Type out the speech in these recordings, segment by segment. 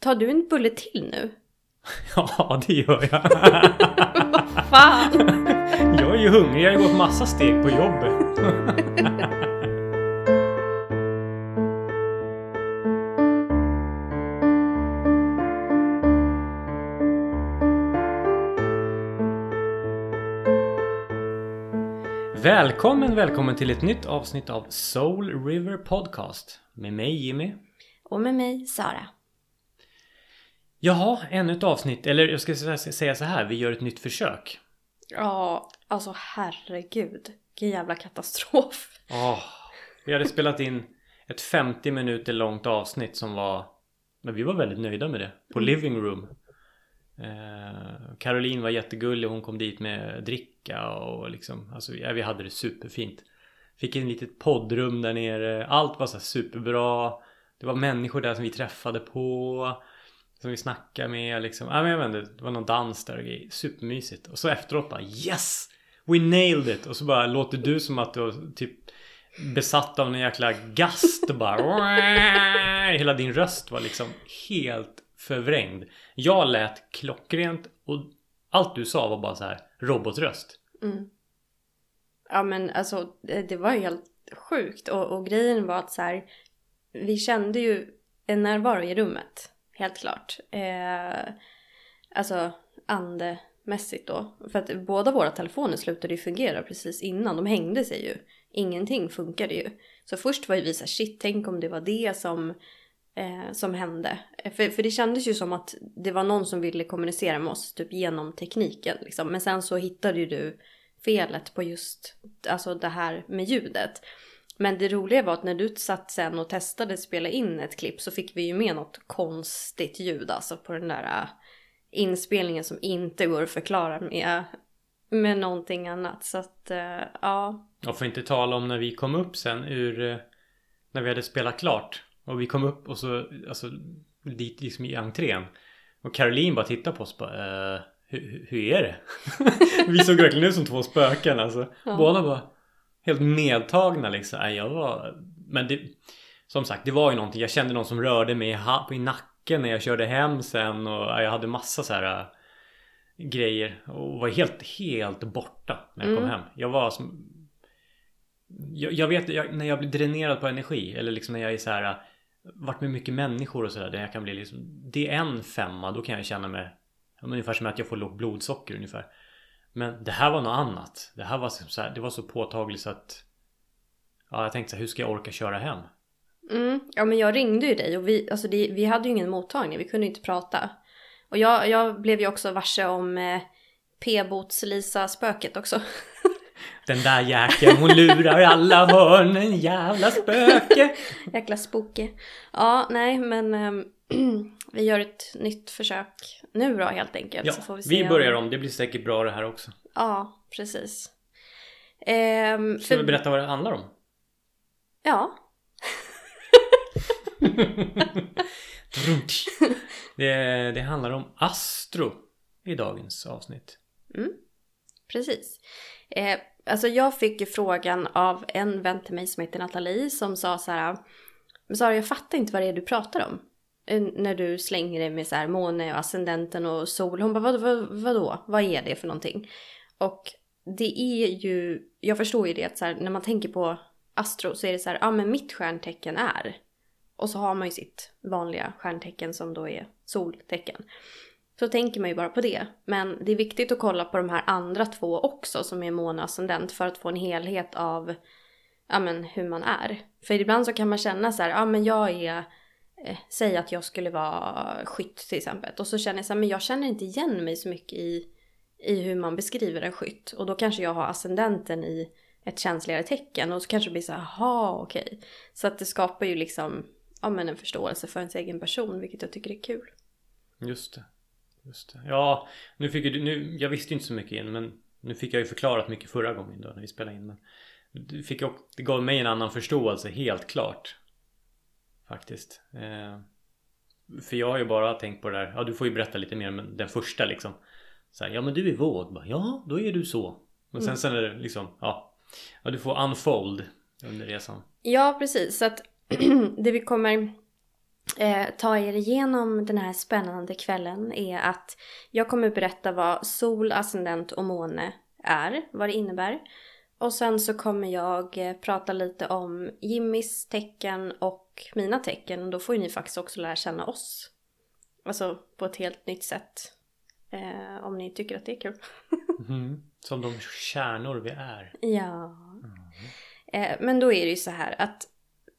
tar du en bulle till nu? Ja, det gör jag. Vad fan? Jag är ju hungrig. Jag har gått massa steg på jobbet. Välkommen, välkommen till ett nytt avsnitt av Soul River Podcast. Med mig Jimmy. Och med mig, Sara. Jaha, ännu ett avsnitt. Eller jag ska säga så här, vi gör ett nytt försök. Ja, alltså herregud. Vilken jävla katastrof. Åh, vi hade spelat in ett 50 minuter långt avsnitt som var... Men vi var väldigt nöjda med det. På Living Room. Eh, Caroline var jättegullig. Hon kom dit med dricka och liksom... Alltså, ja, vi hade det superfint. Fick en litet poddrum där nere. Allt var så superbra. Det var människor där som vi träffade på. Som vi snackade med liksom. Ja, men jag vet inte, det var någon dans där och grejer. Supermysigt. Och så efteråt bara Yes! We nailed it! Och så bara låter du som att du har typ besatt av någon jäkla gast och bara Hela din röst var liksom helt förvrängd. Jag lät klockrent och allt du sa var bara så här robotröst. Mm. Ja men alltså det det var ju helt sjukt. Och, och grejen var att så här, vi kände ju en närvaro i rummet. Helt klart. Eh, alltså andemässigt då. För att båda våra telefoner slutade ju fungera precis innan. De hängde sig ju. Ingenting funkade ju. Så först var ju vi såhär shit, tänk om det var det som, eh, som hände. Eh, för, för det kändes ju som att det var någon som ville kommunicera med oss typ genom tekniken. Liksom. Men sen så hittade ju du felet på just alltså det här med ljudet. Men det roliga var att när du satt sen och testade spela in ett klipp så fick vi ju med något konstigt ljud alltså på den där äh, inspelningen som inte går att förklara med, med någonting annat. Så att äh, ja, Och för inte tala om när vi kom upp sen ur eh, När vi hade spelat klart Och vi kom upp och så Alltså dit liksom i entrén Och Caroline bara tittade på oss bara eh, hur, hur är det? vi såg verkligen ut som två spöken alltså Ja. Båda bara Helt medtagna liksom jag var Men det Som sagt det var ju någonting Jag kände någon som rörde mig i, nacken när jag körde hem sen Och ja, jag hade massa så här eh, Grejer och var helt, helt borta när jag kom Mm. hem. Jag var som jag, jag vet jag, när jag blir dränerad på energi eller liksom när jag är så här varit med mycket människor och sådär där jag kan bli liksom det är en femma då kan jag känna mig ungefär som att jag får lågt blodsocker ungefär men det här var något annat det här var så här, det var så påtagligt så att ja jag tänkte så här, hur ska jag orka köra hem Mm, ja men jag ringde ju dig och vi, alltså det, vi hade ju ingen mottagning, vi kunde ju inte prata. Och jag, jag blev ju också varse om eh, p-bots-Lisa-spöket också. den där jäkeln hon lurar i alla hörn en jävla spöke Jäkla spooky. Ja, nej men ehm, vi gör ett nytt försök nu då helt enkelt. ja så får vi, se vi börjar om det blir säkert bra det här också Ja, precis. Ehm, ska för- vi berätta vad det handlar om Ja, det, det handlar om Astro i dagens avsnitt. precis. Eh, alltså jag fick ju frågan av en vän till mig som heter Nathalie som sa så här. Men Sara, jag fattar inte vad det är du pratar om. När du slänger dig med så här måne och ascendenten och sol. Hon bara, vad, vad, vadå? Vad är det för någonting? Och det är ju, jag förstår ju det att så här, när man tänker på astro så är det så här, ja men mitt stjärntecken är. Och så har man ju sitt vanliga stjärntecken som då är soltecken. Så tänker man ju bara på det. Men det är viktigt att kolla på de här andra två också som är måne och ascendent för att få en helhet av ja, men, hur man är. För ibland så kan man känna så här, ja men jag är, eh, säg att jag skulle vara skytt till exempel. Och så känner jag så här, men jag känner inte igen mig så mycket i, i hur man beskriver en skytt. Och då kanske jag har ascendenten i ett känsligare tecken och så kanske det blir så här, jaha okej. Så att det skapar ju liksom, ja men en förståelse för ens egen person, vilket jag tycker är kul. Just det. Just det. Ja, nu fick du, nu, jag visste ju inte så mycket in men nu fick jag ju förklarat mycket förra gången då när vi spelade in. Men det, fick det gav mig en annan förståelse helt klart. Faktiskt. Eh, för jag har ju bara tänkt på det där, ja du får ju berätta lite mer men den första liksom. Så här, ja men du är våg. Bara, ja, då är du så. Men sen, sen är det liksom, ja. Ja, du får unfold under resan. Ja, precis. Så att det vi kommer eh, ta er igenom den här spännande kvällen är att jag kommer berätta vad sol, ascendent och måne är, vad det innebär. Och sen så kommer jag eh, prata lite om Jimmys tecken och mina tecken. Och då får ju ni faktiskt också lära känna oss. Alltså på ett helt nytt sätt. Eh, om ni tycker att det är kul. Mm. Som de kärnor vi är. Ja. Eh, men då är det ju så här att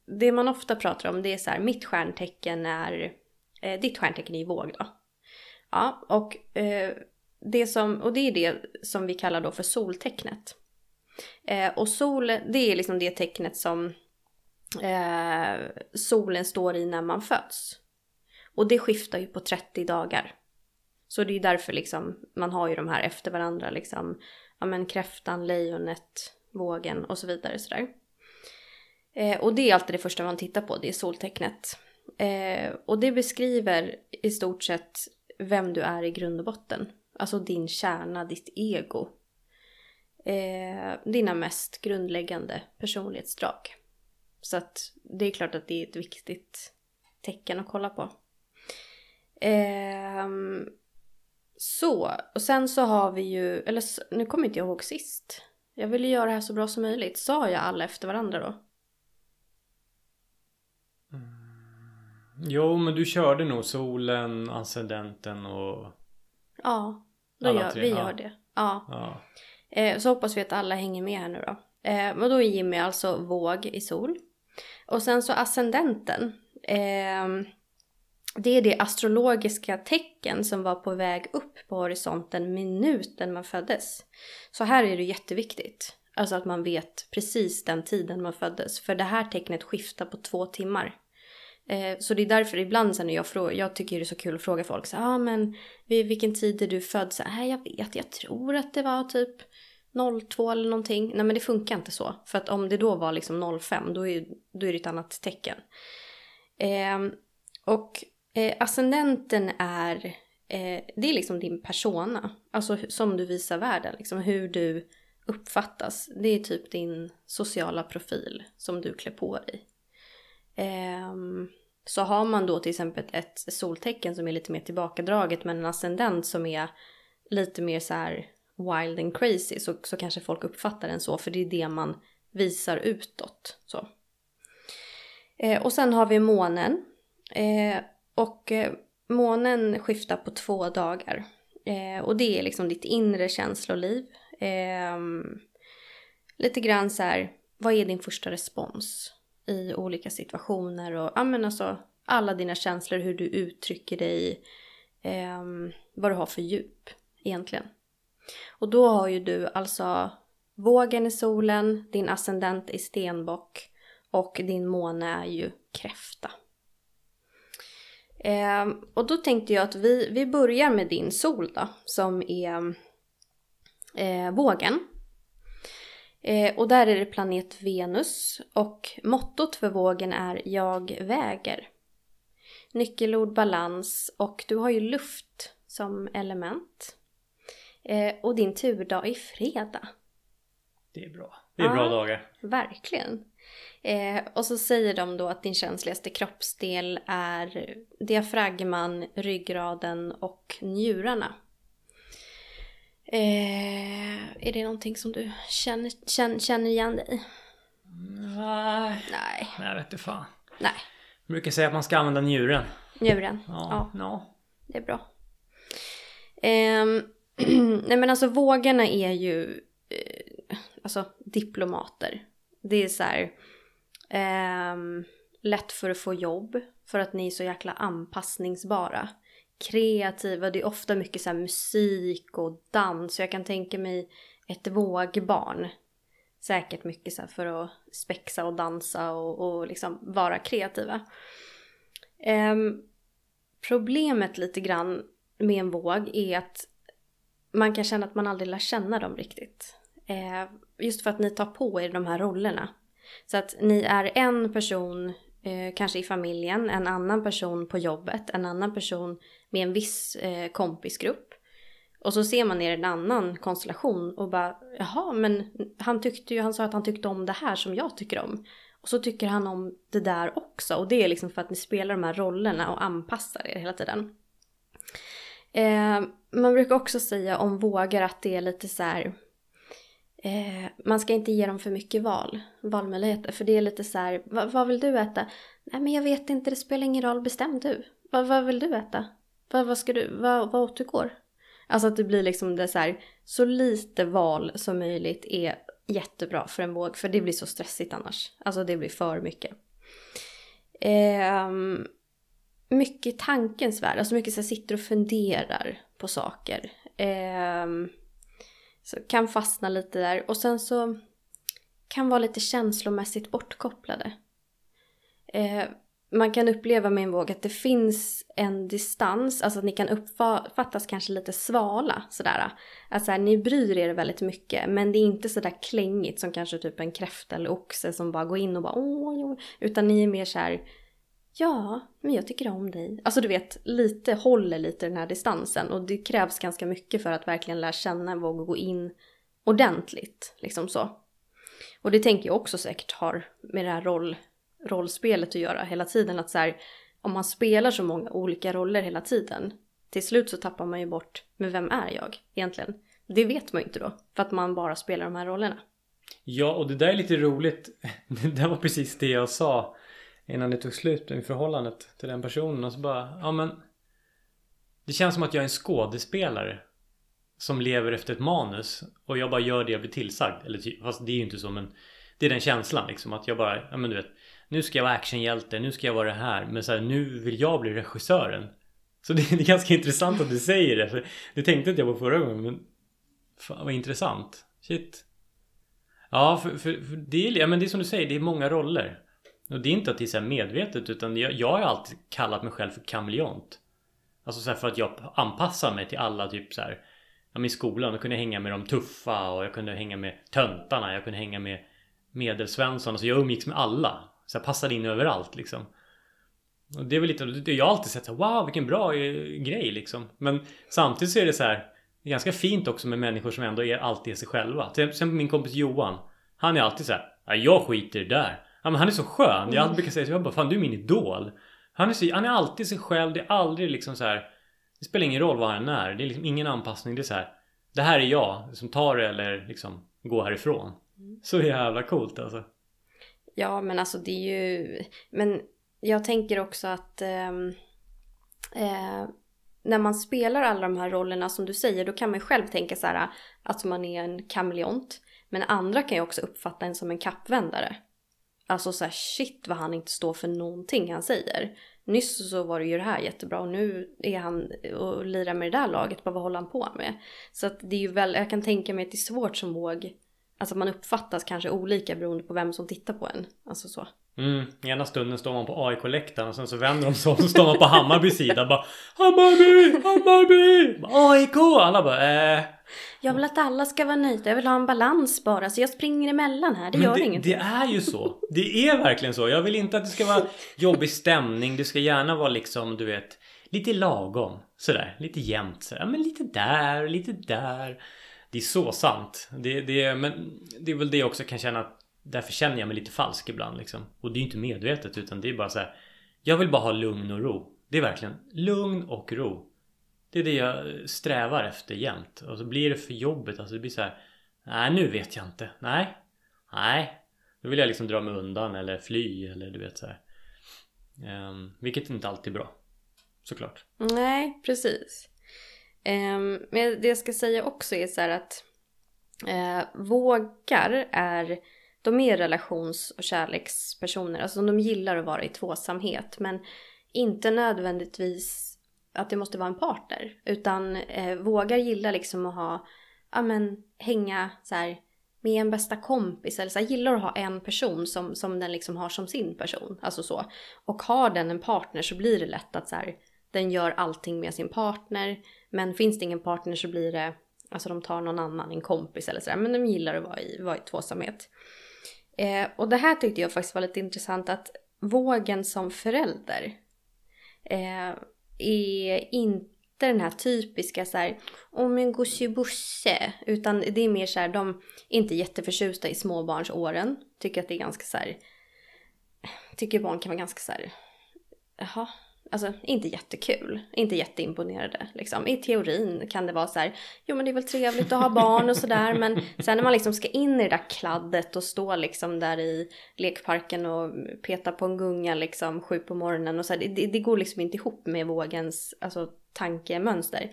det man ofta pratar om det är så här, mitt stjärntecken är, eh, ditt stjärntecken är ju våg då. Ja, och, eh, det som, och det är det som vi kallar då för soltecknet. Eh, och sol, det är liksom det tecknet som eh, solen står i när man föds. Och det skiftar ju på 30 dagar. Så det är därför liksom man har ju de här efter varandra liksom, ja men kräftan, lejonet, vågen och så vidare sådär. Eh, och det är alltid det första man tittar på, det är soltecknet. Eh, och det beskriver i stort sett vem du är i grund och botten. Alltså din kärna, ditt ego. Eh, dina mest grundläggande personlighetsdrag. Så att det är klart att det är ett viktigt tecken att kolla på. Eh, så, och sen så har vi ju, eller nu kommer inte jag ihåg sist. Jag ville göra det här så bra som möjligt. Sa jag alla efter varandra då? Jo, men du körde nog solen, ascendenten och... Ja, då Alla gör, tre, vi ja. gör det. Ja. Ja. Eh, så hoppas vi att alla hänger med här nu då. Eh, men då är Jimmy alltså våg i sol. Och sen så ascendenten. Eh, det är det astrologiska tecken som var på väg upp på horisonten minuten man föddes. Så här är det jätteviktigt. Alltså att man vet precis den tiden man föddes. För det här tecknet skiftar på två timmar. Eh, så det är därför ibland sen när jag frågar, jag tycker det är så kul att fråga folk så ja ah, men vid vilken tid är du född? Så här, jag vet, jag tror att det var typ 02 eller någonting. Nej men det funkar inte så. För att om det då var liksom 05 då är, då är det ett annat tecken. Eh, och eh, ascendenten är, eh, det är liksom din persona. Alltså som du visar världen, liksom hur du uppfattas. Det är typ din sociala profil som du klär på dig. Eh, så har man då till exempel ett soltecken som är lite mer tillbakadraget men en ascendent som är lite mer så här wild and crazy så, så kanske folk uppfattar den så för det är det man visar utåt. Så. Eh, och sen har vi månen. Eh, och eh, månen skiftar på två dagar. Eh, och det är liksom ditt inre känsloliv. Eh, lite grann så här, vad är din första respons? i olika situationer och ja, men alltså, alla dina känslor, hur du uttrycker dig, eh, vad du har för djup egentligen. Och då har ju du alltså vågen i solen, din ascendent i stenbock och din måne är ju kräfta. Eh, och då tänkte jag att vi, vi börjar med din sol då, som är eh, vågen. Eh, och där är det planet Venus och mottot för vågen är Jag väger. Nyckelord balans och du har ju luft som element. Eh, och din turdag är fredag. Det är bra. Det är bra Ja. dagar. Verkligen. Eh, och så säger de då att din känsligaste kroppsdel är diafragman, ryggraden och njurarna. Eh, är det någonting som du känner, känner, känner igen dig i? Nej, Nej. jag vet inte fan. Nej, Jag brukar säga att man ska använda njuren. njuren. Ja. Ja, ja. det är bra. Ehm, nej men alltså vågarna är ju eh, alltså diplomater. Det är så här eh, lätt för att få jobb för att ni är så jäkla anpassningsbara. Kreativa, det är ofta mycket så här musik och dans. Så jag kan tänka mig ett vågbarn. Säkert mycket så här för att spexa och dansa och, och liksom vara kreativa. Eh, problemet lite grann med en våg är att man kan känna att man aldrig lär känna dem riktigt. Eh, just för att ni tar på er de här rollerna. Så att ni är en person eh, kanske i familjen, en annan person på jobbet, en annan person med en viss eh, kompisgrupp. Och så ser man er i en annan konstellation och bara jaha men han tyckte ju, han sa att han tyckte om det här som jag tycker om. Och så tycker han om det där också. Och det är liksom för att ni spelar de här rollerna och anpassar er hela tiden. Eh, man brukar också säga om vågar att det är lite så här, eh, man ska inte ge dem för mycket val, valmöjligheter. För det är lite så här, vad, vad vill du äta? Nej men jag vet inte, det spelar ingen roll, bestäm du. Vad, vad vill du äta? Vad, vad ska du, vad, vad åt du går? Alltså att det blir liksom det så här, så lite val som möjligt är jättebra för en våg. För det blir så stressigt annars. Alltså det blir för mycket. Eh, mycket tankens värld. Alltså mycket så här, sitter och funderar på saker. Eh, så kan fastna lite där. Och sen så kan vara lite känslomässigt bortkopplade. Eh, man kan uppleva med en våg att det finns en distans, alltså att ni kan uppfattas kanske lite svala sådär. Att så ni bryr er väldigt mycket men det är inte sådär klängigt som kanske typ en kräfta eller oxe som bara går in och bara åh, utan ni är mer såhär ja, men jag tycker om dig. Alltså du vet, lite håller lite den här distansen och det krävs ganska mycket för att verkligen lära känna en våg och gå in ordentligt, liksom så. Och det tänker jag också säkert har med det här roll rollspelet att göra hela tiden. Att så här, om man spelar så många olika roller hela tiden, till slut så tappar man ju bort, men vem är jag egentligen? Det vet man ju inte då, för att man bara spelar de här rollerna. Ja, och det där är lite roligt. Det där var precis det jag sa innan det tog slut i förhållandet till den personen. Och så bara, ja men. Det känns som att jag är en skådespelare. Som lever efter ett manus. Och jag bara gör det jag blir tillsagd. Eller typ, fast det är ju inte så men. Det är den känslan liksom. Att jag bara, ja men du vet nu ska jag vara actionhjälte, nu ska jag vara det här. Men så här, nu vill jag bli regissören. Så det, är ganska intressant att du säger det. För det tänkte inte jag på förra gången. Men fan vad intressant. Shit. Ja, för, för, för det, är, ja, men det är som du säger, det är många roller. Och det är inte att det är så medvetet utan jag, jag har alltid kallat mig själv för kameleont. Alltså så för att jag anpassar mig till alla typ så här. Ja, i skolan då kunde jag hänga med de tuffa och jag kunde hänga med töntarna. Jag kunde hänga med medelsvensson. Alltså jag umgicks med alla. Så jag passade in överallt liksom. Och det är väl lite, jag har alltid sett så här, wow vilken bra eh, grej liksom. Men samtidigt så är det så här, det är ganska fint också med människor som ändå är alltid är sig själva. Till exempel min kompis Johan. Han är alltid så här, jag skiter i det där. Ja, men han är så skön. Jag brukar säga jag bara, fan du är min idol. Han är, så, han är alltid sig själv. Det är aldrig liksom så här. Det spelar ingen roll vad han är. Det är liksom ingen anpassning. Det är så här. Det här är jag som tar det eller liksom går härifrån. Mm. Så jävla coolt alltså. Ja, men alltså det är ju... Men jag tänker också att eh, eh, när man spelar alla de här rollerna som du säger, då kan man själv tänka så här att man är en kameleont. Men andra kan ju också uppfatta en som en kappvändare. Alltså så här, shit vad han inte står för någonting han säger. Nyss så var det ju det här jättebra och nu är han och lirar med det där laget. Bara vad håller han på med? Så att det är ju väl, jag kan tänka mig att det är svårt som våg Alltså man uppfattas kanske olika beroende på vem som tittar på en. Alltså så. Mm, ena stunden står man på AIK-läktaren och sen så vänder de sig om och så står man på Hammarbys sida bara Hammarby! Hammarby! AIK! Alla bara äh. Jag vill att alla ska vara nöjda. Jag vill ha en balans bara. Så jag springer emellan här. Det Men gör det, ingenting. Det är ju så. Det är verkligen så. Jag vill inte att det ska vara jobbig stämning. Det ska gärna vara liksom, du vet, lite lagom. Sådär. Lite jämnt sådär. Men lite där, lite där. Det är så sant. Det, det, men det är väl det jag också kan känna att Därför känner jag mig lite falsk ibland liksom. Och det är inte medvetet utan det är bara så här, Jag vill bara ha lugn och ro. Det är verkligen lugn och ro. Det är det jag strävar efter jämt. Och så blir det för jobbigt. Alltså det blir så här, Nej nu vet jag inte. Nej. Nej. Då vill jag liksom dra mig undan eller fly eller du vet så här. Um, vilket inte alltid är bra. Såklart. Nej precis. Um, men det jag ska säga också är så här att uh, vågar är de är relations och kärlekspersoner. Alltså de gillar att vara i tvåsamhet men inte nödvändigtvis att det måste vara en partner. Utan eh, vågar gilla liksom att ha, ja men hänga så här med en bästa kompis eller så här, gillar att ha en person som, som den liksom har som sin person. Alltså så. Och har den en partner så blir det lätt att så här, den gör allting med sin partner. Men finns det ingen partner så blir det, alltså de tar någon annan, en kompis eller sådär. Men de gillar att vara i, vara i tvåsamhet. Eh, och det här tyckte jag faktiskt var lite intressant att vågen som förälder eh, är inte den här typiska så här, åh men gossebusse, utan det är mer så här, de är inte jätteförtjusta i småbarnsåren, tycker att det är ganska så här, tycker barn kan vara ganska så här, jaha, alltså inte jättekul, inte jätteimponerade liksom. I teorin kan det vara så här, jo men det är väl trevligt att ha barn och sådär men sen när man liksom ska in i det där kladdet och stå liksom där i lekparken och peta på en gunga liksom sju på morgonen och så här, det, det går liksom inte ihop med vågens alltså, tankemönster.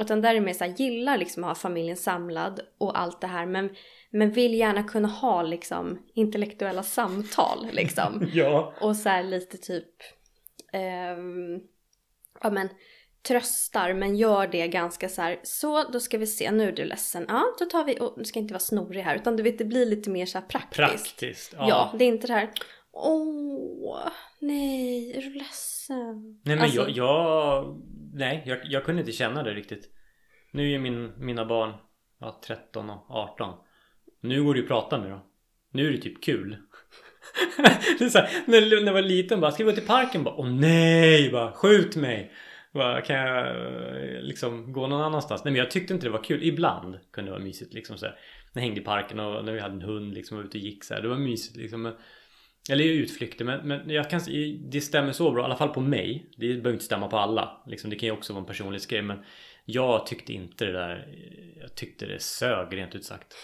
Utan där är mer så här, gillar liksom att ha familjen samlad och allt det här men, men vill gärna kunna ha liksom intellektuella samtal liksom. Ja. Och så här lite typ, ja men tröstar men gör det ganska så här, så då ska vi se, nu är du ledsen, ja då tar vi, och du ska inte vara snorig här utan du vet det blir lite mer så här praktiskt. Praktiskt. Ja. Ja, det är inte det här, åh, nej, är du ledsen? Nej men Alltså- jag, jag, nej jag, jag kunde inte känna det riktigt. Nu är min, mina barn ja, 13 och 18. Nu går det ju att prata med dem. Nu är det typ kul det är så här, när, när jag var liten bara, ska vi gå till parken? Bara, Åh nej! Bara, skjut mig! Bara, kan jag eh, liksom gå någon annanstans? Nej men jag tyckte inte det var kul. Ibland kunde det vara mysigt liksom så här. När jag hängde i parken och när vi hade en hund liksom och var ute och gick så här. Det var mysigt liksom. Men, eller utflykter men, men jag kan det stämmer så bra, i alla fall på mig. Det behöver inte stämma på alla. Liksom, det kan ju också vara en personlighetsgrej men jag tyckte inte det där. Jag tyckte det sög rent ut sagt.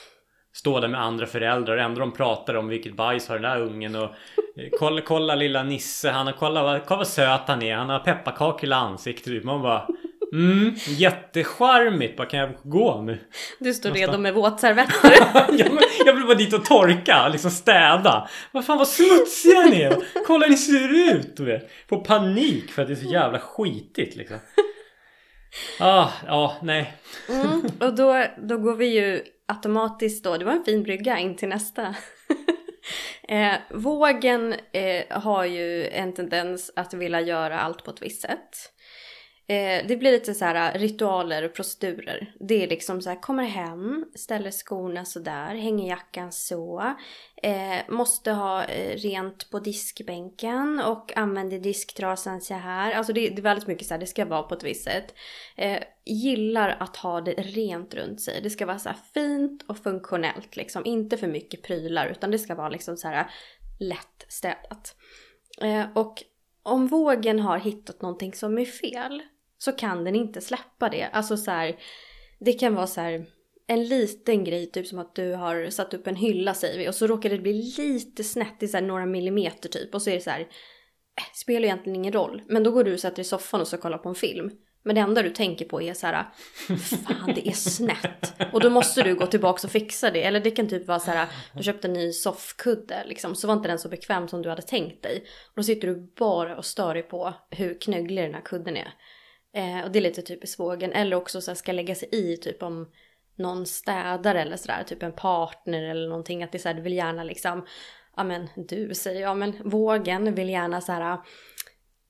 Stå där med andra föräldrar, ändå de pratar om vilket bajs har den där ungen och eh, kolla, kolla lilla Nisse, han har, kolla, vad- kolla vad söt han är, han har pepparkakor i ansiktet. typ. Man bara Mm, jättecharmigt, bara kan jag gå nu? Du står redo med våtservetter. jag, jag vill bara dit och torka, liksom städa. Vad fan vad smutsiga ni är! Kolla hur ni ser ut! Du vet. Får panik för att det är så jävla skitigt liksom. Ah, ja, nej. Mm, och då, då går vi ju automatiskt då, det var en fin brygga in till nästa. eh, vågen eh, har ju en tendens att vilja göra allt på ett visst sätt. Eh, det blir lite så här äh, ritualer och procedurer. Det är liksom så här, kommer hem, ställer skorna så där, hänger jackan så. Eh, måste ha eh, rent på diskbänken och använder disktrasan så här. Alltså det, det är väldigt mycket så här, det ska vara på ett visst sätt. Eh, gillar att ha det rent runt sig. Det ska vara så här fint och funktionellt liksom. Inte för mycket prylar utan det ska vara liksom så här äh, lätt städat. Eh, och om vågen har hittat någonting som är fel så kan den inte släppa det. Alltså så här, det kan vara så här en liten grej, typ som att du har satt upp en hylla säger vi och så råkar det bli lite snett i så här några millimeter typ och så är det så här, äh, spelar egentligen ingen roll. Men då går du och sätter dig i soffan och ska kolla på en film. Men det enda du tänker på är så här, fan det är snett. Och då måste du gå tillbaka och fixa det. Eller det kan typ vara så här, du köpte en ny soffkudde liksom, så var inte den så bekväm som du hade tänkt dig. Och då sitter du bara och stör dig på hur knögglig den här kudden är. Eh, och det är lite typiskt vågen. Eller också så här, ska lägga sig i typ om någon städare eller sådär, typ en partner eller någonting. Att det är så här, du vill gärna liksom, ja men du säger jag, men vågen vill gärna så här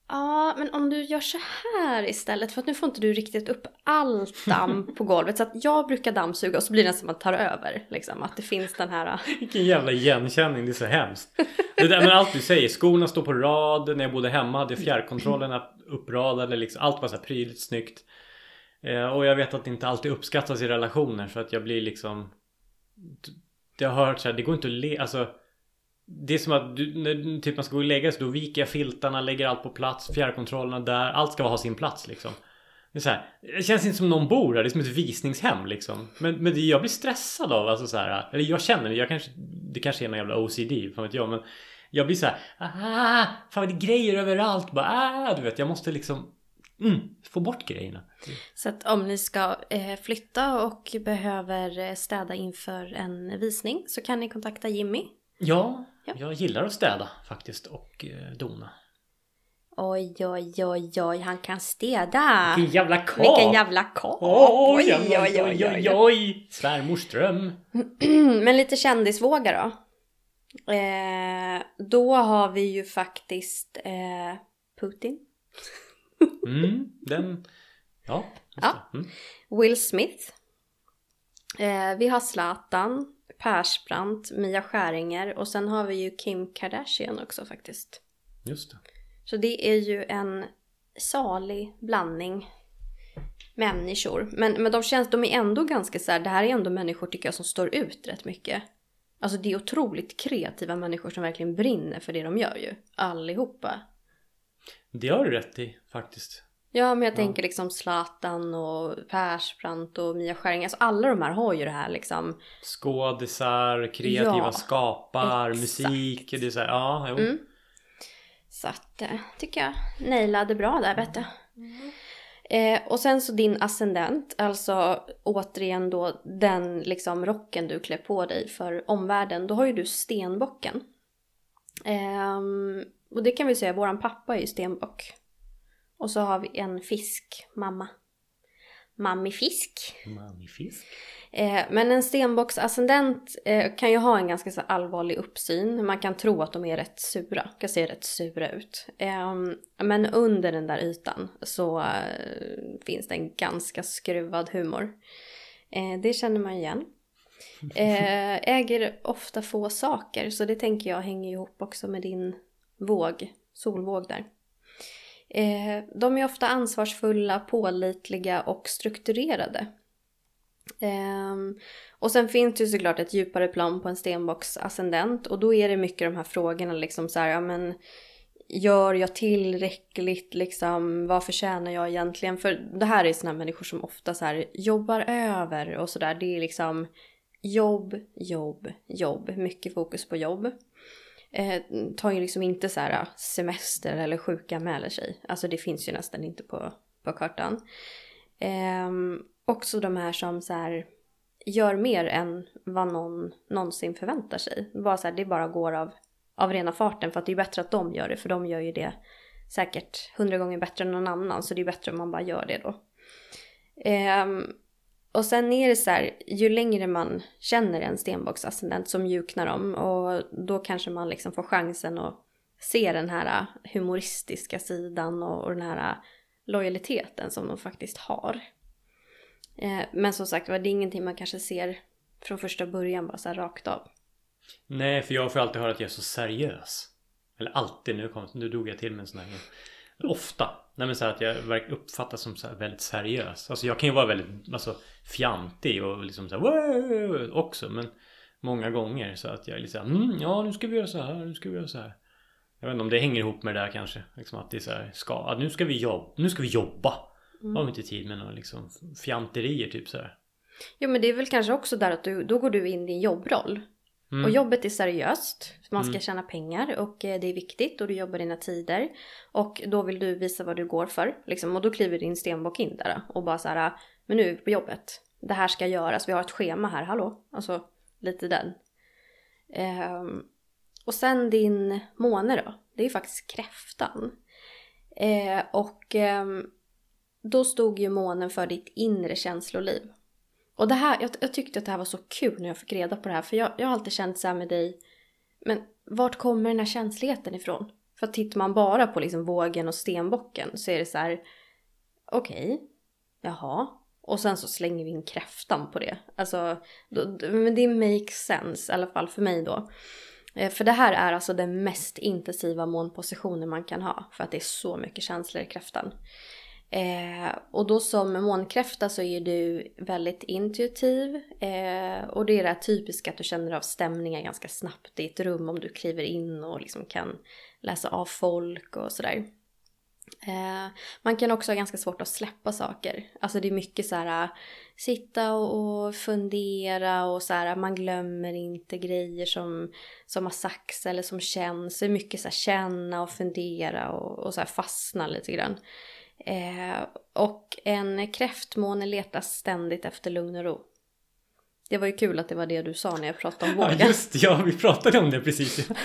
Ja, men om du gör så här istället för att nu får inte du riktigt upp allt damm på golvet. Så att jag brukar dammsuga och så blir det som att man tar över. Liksom, att det finns den här... Äh. Vilken jävla igenkänning, det är så hemskt. Det där, men allt du säger, skorna står på rad. När jag bodde hemma hade jag fjärrkontrollerna uppradade. Liksom, allt var så här prydligt snyggt. Eh, och jag vet att det inte alltid uppskattas i relationer Så att jag blir liksom... Jag har hört så här, det går inte att le... Alltså, det är som att du, när typ man ska gå och lägga sig, då viker jag filtarna, lägger allt på plats, fjärrkontrollerna där. Allt ska ha sin plats liksom. Det, är så här, det känns inte som någon bor där, det är som ett visningshem liksom. Men, men det, jag blir stressad av alltså så här, eller jag känner det, jag kanske, det kanske är någon jävla OCD, fan vet jag. Men jag blir så här, ah, fan det är grejer överallt. Bara, ah, du vet, jag måste liksom mm, få bort grejerna. Så att om ni ska eh, flytta och behöver eh, städa inför en visning så kan ni kontakta Jimmy. Ja, Ja. jag gillar att städa faktiskt och eh, dona. Oj, oj, oj, oj, han kan städa. Vilken jävla kap! Vilken jävla kap! Oj, oj, oj, oj, oj, oj! Svärmors dröm. Men lite kändisvåga då. Eh, då har vi ju faktiskt eh, Putin, Mm, den... Ja, Ja. Mm. Will Smith. Eh, vi har Zlatan, Persbrandt, Mia Skäringer och sen har vi ju Kim Kardashian också faktiskt. Just det. Så det är ju en salig blandning människor. Men, men de känns, de är ändå ganska så här, det här är ändå människor tycker jag som står ut rätt mycket. Alltså det är otroligt kreativa människor som verkligen brinner för det de gör ju. Allihopa. Det har du rätt i faktiskt. Ja, men jag tänker liksom Zlatan och Persbrandt och Mia Skäring. Alltså alla de här har ju det här liksom. Skådisar, kreativa Ja, skapar, exakt. musik. Det är så här, ja, jo. Mm. Så att eh, tycker jag nailade bra där vet du. Eh, och sen så din ascendent, alltså återigen då den liksom rocken du klär på dig för omvärlden. Då har ju du stenbocken. Ehm, och det kan vi säga, våran pappa är ju stenbock. Och så har vi en fisk, mamma. Mammi fisk. Eh, men en stenbocksascendent eh, kan ju ha en ganska så allvarlig uppsyn. Man kan tro att de är rätt sura, kan se rätt sura ut. Eh, men under den där ytan så eh, finns det en ganska skruvad humor. Eh, det känner man igen. Eh, äger ofta få saker, så det tänker jag hänger ihop också med din våg, solvåg där. Eh, de är ofta ansvarsfulla, pålitliga och strukturerade. Eh, och sen finns det ju såklart ett djupare plan på en stenbocks ascendent och då är det mycket de här frågorna liksom så här, ja men gör jag tillräckligt liksom, vad förtjänar jag egentligen? För det här är såna människor som ofta så här jobbar över och sådär, det är liksom jobb, jobb, jobb, mycket fokus på jobb. Eh, tar ju liksom inte så här äh, semester eller sjuka mäler sig, alltså det finns ju nästan inte på, på kartan. Eh, också de här som så här gör mer än vad någon någonsin förväntar sig. Bara så här, det bara går av, av rena farten för att det är bättre att de gör det för de gör ju det säkert hundra gånger bättre än någon annan så det är bättre om man bara gör det då. Ehm, och sen är det så här, ju längre man känner en stenbocksascendent så mjuknar de och då kanske man liksom får chansen att se den här äh, humoristiska sidan och, och den här äh, lojaliteten som de faktiskt har. Eh, men som sagt var, det är ingenting man kanske ser från första början bara så här rakt av. Nej, för jag får alltid höra att jag är så seriös. Eller alltid, nu, kom, nu drog jag till med en sån här Ofta. Nej men så att jag uppfattas som så väldigt seriös. Alltså jag kan ju vara väldigt alltså, fjantig och liksom så här också. Men många gånger så att jag är lite så här, mm, ja nu ska vi göra så här, nu ska vi göra så här. Jag vet inte om det hänger ihop med det där kanske. Liksom att det är så här, ska, nu ska vi jobba, nu ska vi jobba. Har vi inte tid med några liksom fjanterier typ så här. Jo men det är väl kanske också där att du, då går du in i din jobbroll. Mm. Och jobbet är seriöst. Man ska tjäna pengar och eh, det är viktigt och du jobbar dina tider. Och då vill du visa vad du går för. Liksom, och då kliver din stenbock in där och bara så här, men nu är vi på jobbet. Det här ska göras, vi har ett schema här, hallå? Alltså lite den. Ehm, och sen din måne då, det är ju faktiskt kräftan. Eh, och ehm, då stod ju månen för ditt inre känsloliv. Och det här, jag, jag tyckte att det här var så kul när jag fick reda på det här. För jag, jag har alltid känt så här med dig. Men vart kommer den här känsligheten ifrån? För att tittar man bara på liksom vågen och stenbocken så är det så här. Okej, jaha. Och sen så slänger vi in kräftan på det. Alltså, då, men det makes sense i alla fall för mig då. Eh, för det här är alltså den mest intensiva månpositionen man kan ha. För att det är så mycket känslor i kräftan. Eh, och då som månkräfta så är du väldigt intuitiv. Eh, och det är det här typiska att du känner av stämningar ganska snabbt i ett rum om du kliver in och liksom kan läsa av folk och sådär. Eh, man kan också ha ganska svårt att släppa saker. Alltså det är mycket så här eh, sitta och, och fundera och så här eh, man glömmer inte grejer som, som har sagts eller som känns. Det är mycket så här känna och fundera och, och så här fastna lite grann. Eh, och en kräftmåne letar ständigt efter lugn och ro. Det var ju kul att det var det du sa när jag pratade om Ja vågen. just det, ja vi pratade om det precis.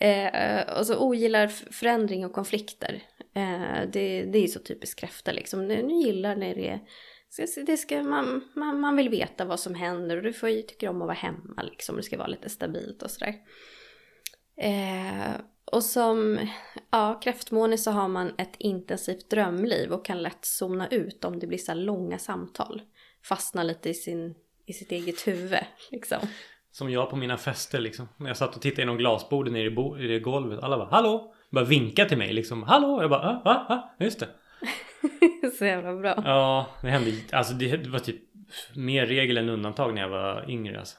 Eh, och så ogillar förändring och konflikter. Eh, det, det är ju så typiskt kräfta liksom. Nu gillar när det är... Det ska, man, man, man vill veta vad som händer och du får ju, tycker om att vara hemma liksom. Det ska vara lite stabilt och sådär. Eh, och som ja, kräftmåne så har man ett intensivt drömliv och kan lätt zona ut om det blir så här långa samtal. Fastna lite i, sin, i sitt eget huvud liksom. Som jag på mina fester liksom. När jag satt och tittade genom glasbordet nere i, bo- i det golvet. Alla bara hallå! Bara vinka till mig liksom. Hallå! Jag bara ah, ah, ah. Just det. så jävla bra. Ja, det hände. Alltså det, det var typ mer regel än undantag när jag var yngre alltså.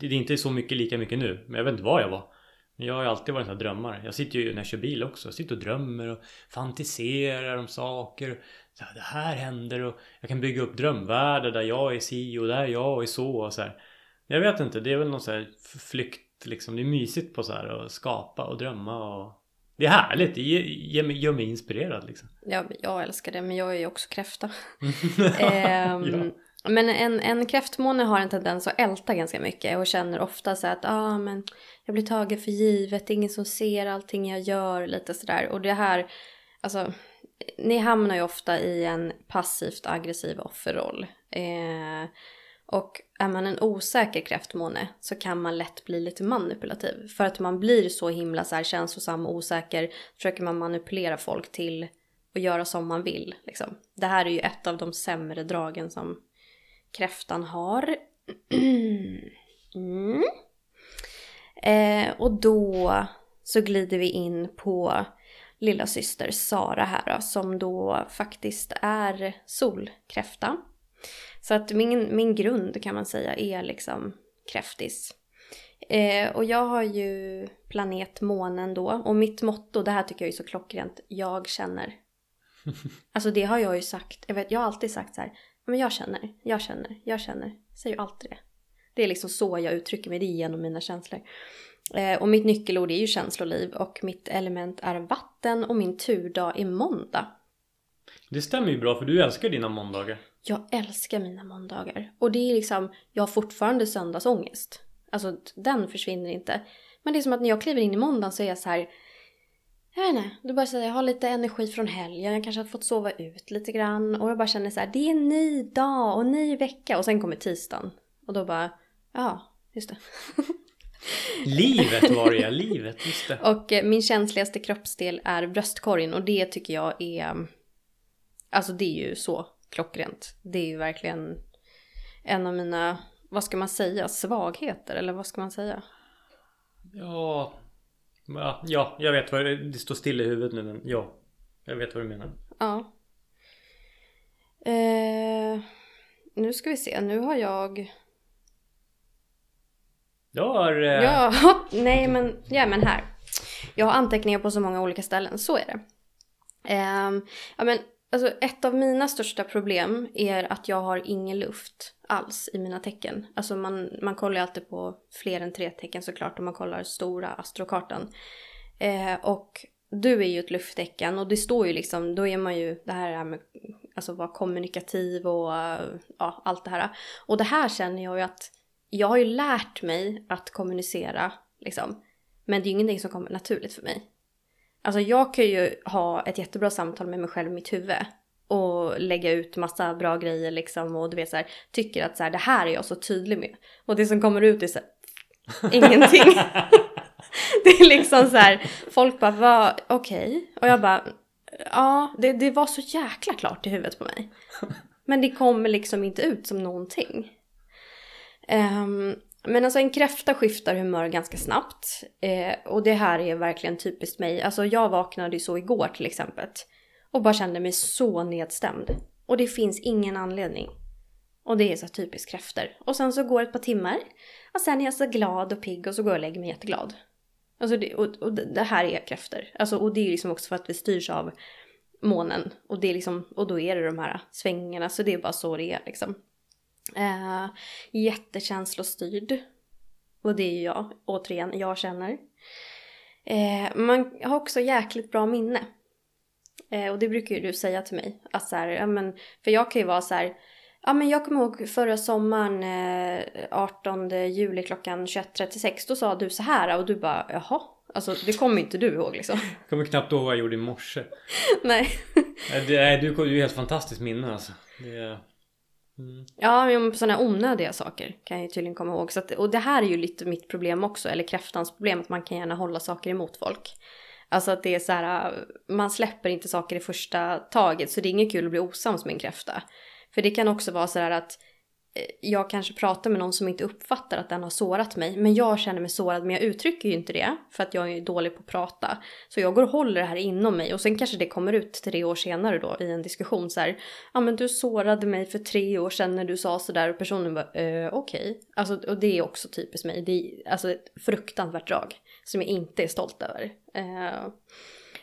Det är inte så mycket lika mycket nu. Men jag vet inte vad jag var. Jag har ju alltid varit en sån här drömmare. Jag sitter ju när jag kör bil också. Jag sitter och drömmer och fantiserar om saker. Så här, det här händer och jag kan bygga upp drömvärldar där jag är si och där jag är så och så här. Jag vet inte, det är väl någon sån här flykt liksom. Det är mysigt på så här att skapa och drömma och det är härligt, det gör mig, gör mig inspirerad liksom. Ja, jag älskar det, men jag är ju också kräfta. ehm, ja. Men en, en kräftmåne har en tendens att älta ganska mycket och känner ofta så att ah, men jag blir tagen för givet, det är ingen som ser allting jag gör, lite sådär. Och det här, alltså, ni hamnar ju ofta i en passivt aggressiv offerroll. Eh, och är man en osäker kräftmåne så kan man lätt bli lite manipulativ. För att man blir så himla så här känslosam och osäker försöker man manipulera folk till att göra som man vill. Liksom. Det här är ju ett av de sämre dragen som kräftan har. mm eh, och då så glider vi in på lilla syster Sara här då, som då faktiskt är solkräfta. Så att min, min grund kan man säga är liksom kräftis. Eh, och jag har ju planet månen då och mitt motto, det här tycker jag är så klockrent, jag känner. Alltså det har jag ju sagt, jag, vet, jag har alltid sagt så här, men jag känner, jag känner, jag känner. Säger ju alltid det. Det är liksom så jag uttrycker mig, det är genom mina känslor. Eh, och mitt nyckelord är ju känsloliv och mitt element är vatten och min turdag är måndag. Det stämmer ju bra för du älskar dina måndagar. Jag älskar mina måndagar. Och det är liksom, jag har fortfarande söndagsångest. Alltså den försvinner inte. Men det är som att när jag kliver in i måndagen så är jag så här. Jag vet inte, du bara säger jag har lite energi från helgen, jag kanske har fått sova ut lite grann. Och jag bara känner så här, det är en ny dag och ny vecka. Och sen kommer tisdagen. Och då bara, ja, just det. livet var det ja, livet, just det. Och eh, min känsligaste kroppsdel är bröstkorgen och det tycker jag är, alltså det är ju så klockrent. Det är ju verkligen en av mina, vad ska man säga, svagheter eller vad ska man säga? Ja, ja, jag vet vad det, det står still i huvudet nu men ja, jag vet vad du menar. Ja. Eh, nu ska vi se, nu har jag... Jag har... Eh... Ja, nej men, ja men här. Jag har anteckningar på så många olika ställen, så är det. Um, ja men Alltså ett av mina största problem är att jag har ingen luft alls i mina tecken. Alltså man, man kollar ju alltid på fler än tre tecken såklart om man kollar stora astrokartan. Eh, och du är ju ett lufttecken och det står ju liksom, då är man ju det här med alltså vara kommunikativ och ja, allt det här. Och det här känner jag ju att jag har ju lärt mig att kommunicera liksom. Men det är ju ingenting som kommer naturligt för mig. Alltså jag kan ju ha ett jättebra samtal med mig själv i mitt huvud och lägga ut massa bra grejer liksom och du vet så här, tycker att så här, det här är jag så tydlig med. Och det som kommer ut är så här, ingenting. det är liksom så här, folk bara va, okej. Okay. Och jag bara, ja det, det var så jäkla klart i huvudet på mig. Men det kommer liksom inte ut som någonting. Um, men alltså en kräfta skiftar humör ganska snabbt. Eh, och det här är verkligen typiskt mig. Alltså jag vaknade ju så igår till exempel. Och bara kände mig så nedstämd. Och det finns ingen anledning. Och det är så typiskt kräftor. Och sen så går ett par timmar. Och sen är jag så glad och pigg och så går jag och lägger mig jätteglad. Alltså det, och, och det här är kräftor. Alltså, och det är liksom också för att vi styrs av månen. Och, det är liksom, och då är det de här svängarna. Så det är bara så det är liksom. Eh, jättekänslostyrd. Och det är ju jag, återigen, jag känner. Eh, man har också jäkligt bra minne. Eh, och det brukar ju du säga till mig. Att så här, ja, men, för jag kan ju vara så här, ja men jag kommer ihåg förra sommaren eh, 18 juli klockan 21.36 då sa du så här och du bara jaha. Alltså det kommer inte du ihåg liksom. Jag kommer knappt ihåg vad jag gjorde i morse. Nej. det, du, du är ju helt fantastiskt minne alltså. Det, Mm. Ja, men sådana onödiga saker kan jag ju tydligen komma ihåg. Så att, och det här är ju lite mitt problem också, eller kräftans problem, att man kan gärna hålla saker emot folk. Alltså att det är så här, man släpper inte saker i första taget, så det är inget kul att bli osams med en kräfta. För det kan också vara så här att Eh, jag kanske pratar med någon som inte uppfattar att den har sårat mig. Men jag känner mig sårad men jag uttrycker ju inte det. För att jag är dålig på att prata. Så jag går och håller det här inom mig. Och sen kanske det kommer ut tre år senare då i en diskussion så här. Ja men du sårade mig för tre år sedan när du sa sådär. Och personen bara eh, okej. Okay. Alltså och det är också typiskt mig. Det är alltså ett fruktansvärt drag. Som jag inte är stolt över. Eh,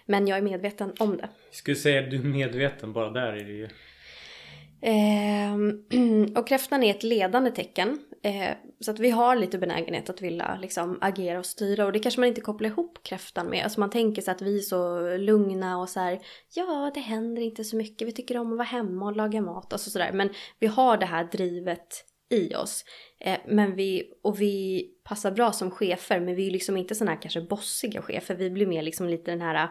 men jag är medveten om det. Jag skulle säga att du är medveten, bara där är det ju. Eh, och kräftan är ett ledande tecken. Eh, så att vi har lite benägenhet att vilja liksom, agera och styra. Och det kanske man inte kopplar ihop kräftan med. Alltså man tänker sig att vi är så lugna och så här. Ja, det händer inte så mycket. Vi tycker om att vara hemma och laga mat. Alltså sådär. Men vi har det här drivet i oss. Eh, men vi, och vi passar bra som chefer. Men vi är liksom inte sådana här kanske bossiga chefer. Vi blir mer liksom lite den här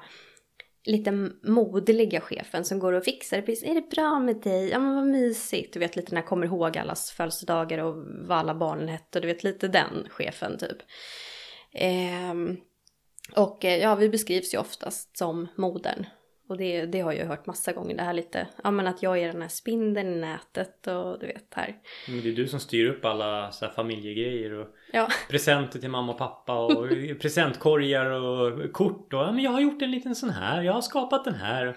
lite moderliga chefen som går och fixar det. Är det bra med dig? Ja men vad mysigt. Du vet lite när jag kommer ihåg allas födelsedagar och vad alla barnen hette. Du vet lite den chefen typ. Ehm, eh, och ja, vi beskrivs ju oftast som modern. Och det, det har jag hört massa gånger. Det här lite, ja men att jag är den här spindeln i nätet och du vet här. Men det är du som styr upp alla så här familjegrejer och ja. presenter till mamma och pappa och presentkorgar och kort och ja men jag har gjort en liten sån här, jag har skapat den här.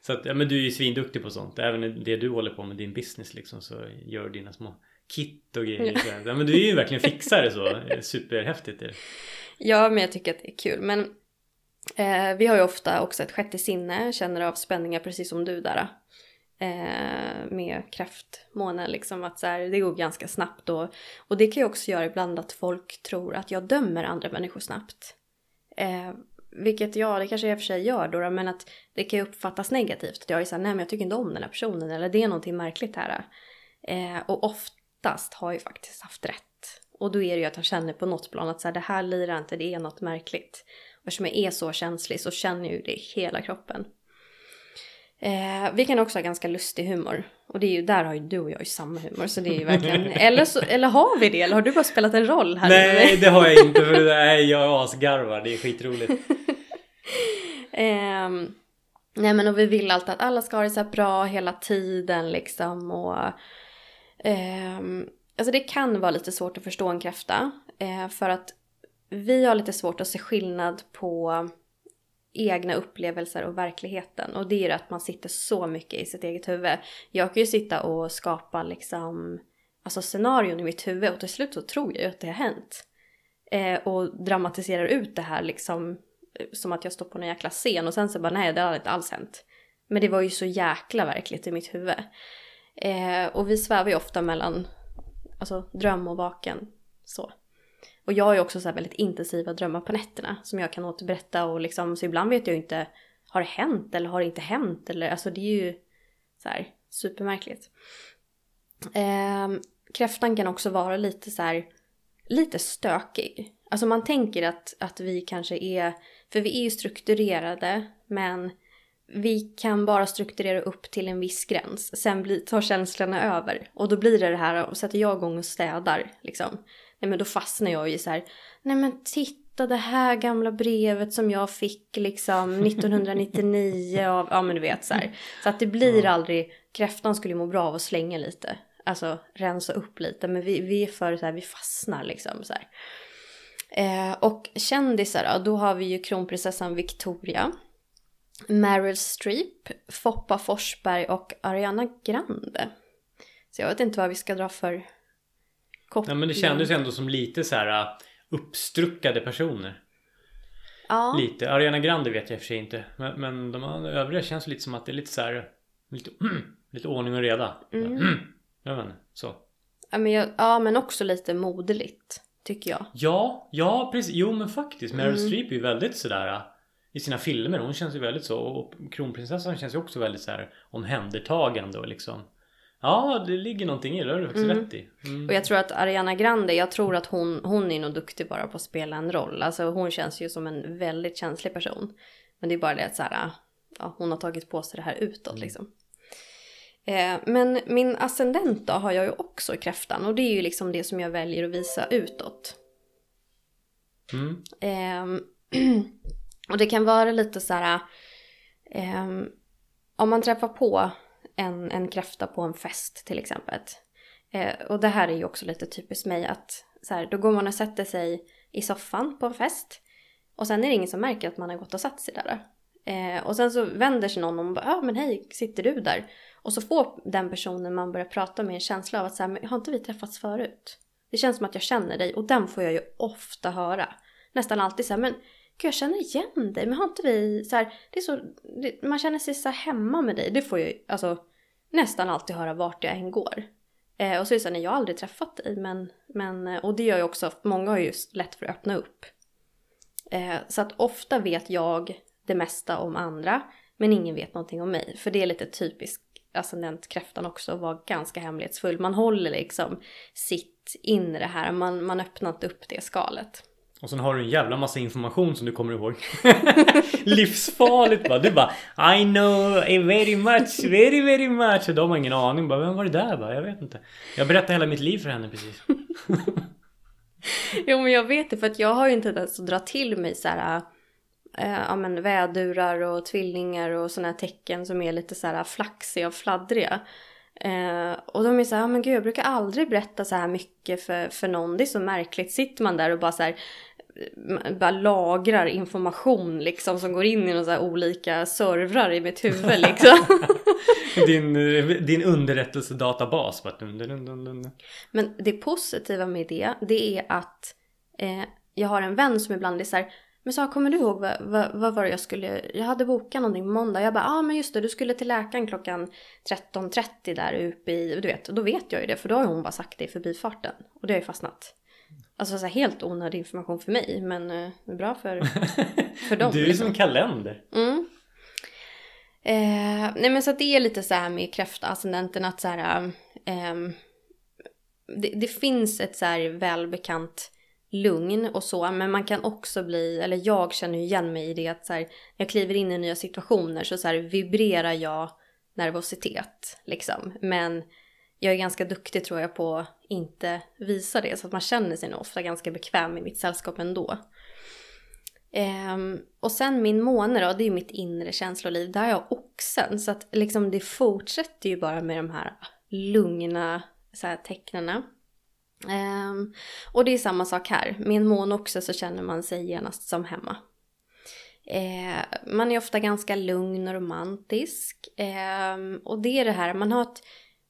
Så att, ja men du är ju svinduktig på sånt. Även det du håller på med din business liksom så gör dina små kit och grejer. Ja. men du är ju verkligen fixare så. Superhäftigt. Det. Ja men jag tycker att det är kul. Men Eh, vi har ju ofta också ett sjätte sinne, känner av spänningar precis som du där. Eh, med kraftmånen liksom att så här, det går ganska snabbt och, och det kan ju också göra ibland att folk tror att jag dömer andra människor snabbt. Eh, vilket ja, det kanske jag i och för sig gör då, men att det kan ju uppfattas negativt. Att jag är såhär, nej men jag tycker inte om den här personen eller det är någonting märkligt här. Eh, och oftast har jag faktiskt haft rätt. Och då är det ju att jag känner på något plan att så här, det här lirar inte, det är något märkligt. Eftersom jag är så känslig så känner jag ju det i hela kroppen. Eh, vi kan också ha ganska lustig humor. Och det är ju, där har ju du och jag ju samma humor. Så det är ju verkligen, eller, så, eller har vi det? Eller har du bara spelat en roll här? Nej det har jag inte för nej, jag asgarvar. Det är skitroligt. eh, nej men och vi vill alltid att alla ska ha det så här bra hela tiden liksom. Och, eh, alltså det kan vara lite svårt att förstå en kräfta. Eh, för att vi har lite svårt att se skillnad på egna upplevelser och verkligheten. Och det är att man sitter så mycket i sitt eget huvud. Jag kan ju sitta och skapa liksom alltså scenarion i mitt huvud och till slut så tror jag ju att det har hänt. Eh, och dramatiserar ut det här liksom eh, som att jag står på en jäkla scen och sen så bara nej det har inte alls hänt. Men det var ju så jäkla verkligt i mitt huvud. Eh, och vi svävar ju ofta mellan alltså dröm och vaken så. Och jag har ju också så väldigt intensiva drömmar på nätterna som jag kan återberätta och liksom så ibland vet jag ju inte har det hänt eller har det inte hänt eller alltså det är ju så här supermärkligt. Eh, kräftan kan också vara lite så här lite stökig. Alltså man tänker att, att vi kanske är, för vi är ju strukturerade men vi kan bara strukturera upp till en viss gräns. Sen blir, tar känslorna över och då blir det det här och sätter jag igång och städar liksom nej men då fastnar jag i så här, nej men titta det här gamla brevet som jag fick liksom 1999 av, ja men du vet så här. Så att det blir aldrig, kräftan skulle må bra av att slänga lite, alltså rensa upp lite, men vi, vi är för så här, vi fastnar liksom så här. Eh, och kändisar då, då har vi ju kronprinsessan Victoria. Meryl Streep, Foppa Forsberg och Ariana Grande. Så jag vet inte vad vi ska dra för koppling. Ja men det kändes ändå som lite så här uh, uppstruckade personer. Ja. Lite. Ariana Grande vet jag i och för sig inte. Men, men de övriga känns lite som att det är lite så här lite, mm, lite ordning och reda. Mm. Mm, jag vet inte, så. Ja men, jag, ja men också lite moderligt. Tycker jag. Ja, ja precis. Jo men faktiskt. Meryl mm. Streep är ju väldigt sådär uh, i sina filmer. Hon känns ju väldigt så. Och kronprinsessan känns ju också väldigt så här omhändertagande och liksom Ja, det ligger någonting i det. Har du faktiskt mm. rätt i. Mm. Och jag tror att Ariana Grande, jag tror att hon, hon är nog duktig bara på att spela en roll. Alltså hon känns ju som en väldigt känslig person. Men det är bara det att så här, ja, hon har tagit på sig det här utåt mm. liksom. Eh, men min ascendent då har jag ju också i kräftan och det är ju liksom det som jag väljer att visa utåt. Eh, och det kan vara lite så här, eh, om man träffar på en, en kräfta på en fest till exempel. Eh, och det här är ju också lite typiskt mig att så här, då går man och sätter sig i soffan på en fest. Och sen är det ingen som märker att man har gått och satt sig där. Eh, och sen så vänder sig någon och bara, ja men hej, sitter du där? Och så får den personen man börjar prata med en känsla av att så här, men har inte vi träffats förut? Det känns som att jag känner dig och den får jag ju ofta höra. Nästan alltid så här, men gud jag känner igen dig, men har inte vi så här, det är så, det, man känner sig så hemma med dig. Det får jag ju alltså nästan alltid höra vart jag än går. Eh, och så är det så här, nej jag har aldrig träffat dig, men, men, eh, och det gör ju också, många har ju lätt för att öppna upp. Eh, så att ofta vet jag det mesta om andra, men ingen vet någonting om mig. För det är lite typiskt ascendentkräftan också att vara ganska hemlighetsfull. Man håller liksom sitt inre här, man, man öppnar inte upp det skalet. Och sen har du en jävla massa information som du kommer ihåg. Livsfarligt bara. Du bara I know very much, very very much. Och de har ingen aning. Bara, vem var det där? Bara, jag vet inte. Jag berättade hela mitt liv för henne precis. jo men jag vet det för att jag har ju inte ens att dra till mig så här eh, ja, men vädurar och tvillingar och sådana här tecken som är lite så här flaxiga och fladdriga. Eh, och de är så här, men gud jag brukar aldrig berätta så här mycket för, för någon. Det är så märkligt. Sitter man där och bara så här, bara lagrar information liksom som går in i några olika servrar i mitt huvud liksom. din, din underrättelsedatabas. Men det positiva med det, det är att eh, jag har en vän som ibland är så här, men sa, kommer du ihåg vad, vad, vad, var det jag skulle, jag hade bokat någonting på måndag. Jag bara, ja ah, men just det, du skulle till läkaren klockan 13.30 där uppe i, du vet, då vet jag ju det för då har hon bara sagt det i förbifarten. Och det har ju fastnat. Alltså så här, helt onödig information för mig men eh, bra för, för dem. du är liksom. som kalender. Mm. Eh, nej men så att det är lite så här med kräftascendenten att så här, eh, det, det, finns ett så här välbekant lugn och så men man kan också bli, eller jag känner ju igen mig i det att så här, när jag kliver in i nya situationer så, så här, vibrerar jag nervositet liksom. Men jag är ganska duktig tror jag på inte visa det så att man känner sig nog ofta ganska bekväm i mitt sällskap ändå. Um, och sen min måne då, det är ju mitt inre känsloliv. Där har jag oxen så att liksom det fortsätter ju bara med de här lugna så här. Um, och det är samma sak här. Med en måne också så känner man sig genast som hemma. Eh, man är ofta ganska lugn och romantisk. Eh, och det är det här, man har ett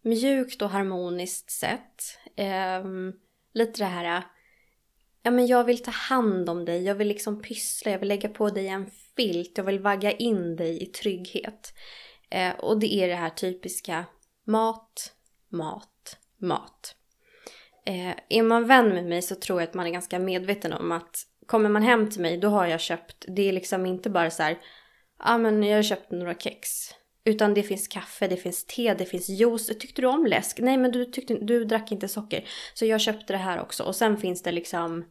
mjukt och harmoniskt sätt. Eh, lite det här, ja men jag vill ta hand om dig, jag vill liksom pyssla, jag vill lägga på dig en filt, jag vill vagga in dig i trygghet. Eh, och det är det här typiska mat, mat, mat. Eh, är man vän med mig så tror jag att man är ganska medveten om att kommer man hem till mig då har jag köpt, det är liksom inte bara så här, ja ah, men jag har köpt några kex. Utan det finns kaffe, det finns te, det finns juice. Tyckte du om läsk? Nej men du, tyckte, du drack inte socker. Så jag köpte det här också. Och sen finns det liksom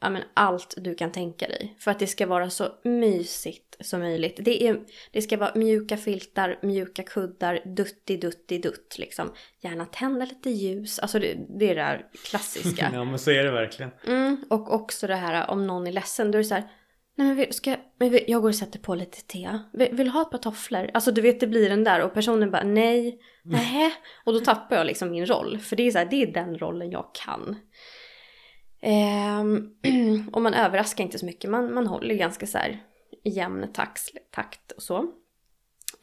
ja, men allt du kan tänka dig. För att det ska vara så mysigt som möjligt. Det, är, det ska vara mjuka filtar, mjuka kuddar, dutti dutti dutt liksom. Gärna tända lite ljus. Alltså det, det är det där klassiska. ja men så är det verkligen. Mm, och också det här om någon är ledsen. Då är det så här Nej men ska, men jag går och sätter på lite te. Vill, vill du ha ett par tofflor? Alltså du vet det blir den där och personen bara nej, nej. Och då tappar jag liksom min roll. För det är så här, det är den rollen jag kan. Ehm, och man överraskar inte så mycket. Man, man håller ganska så här jämn takt, takt och så.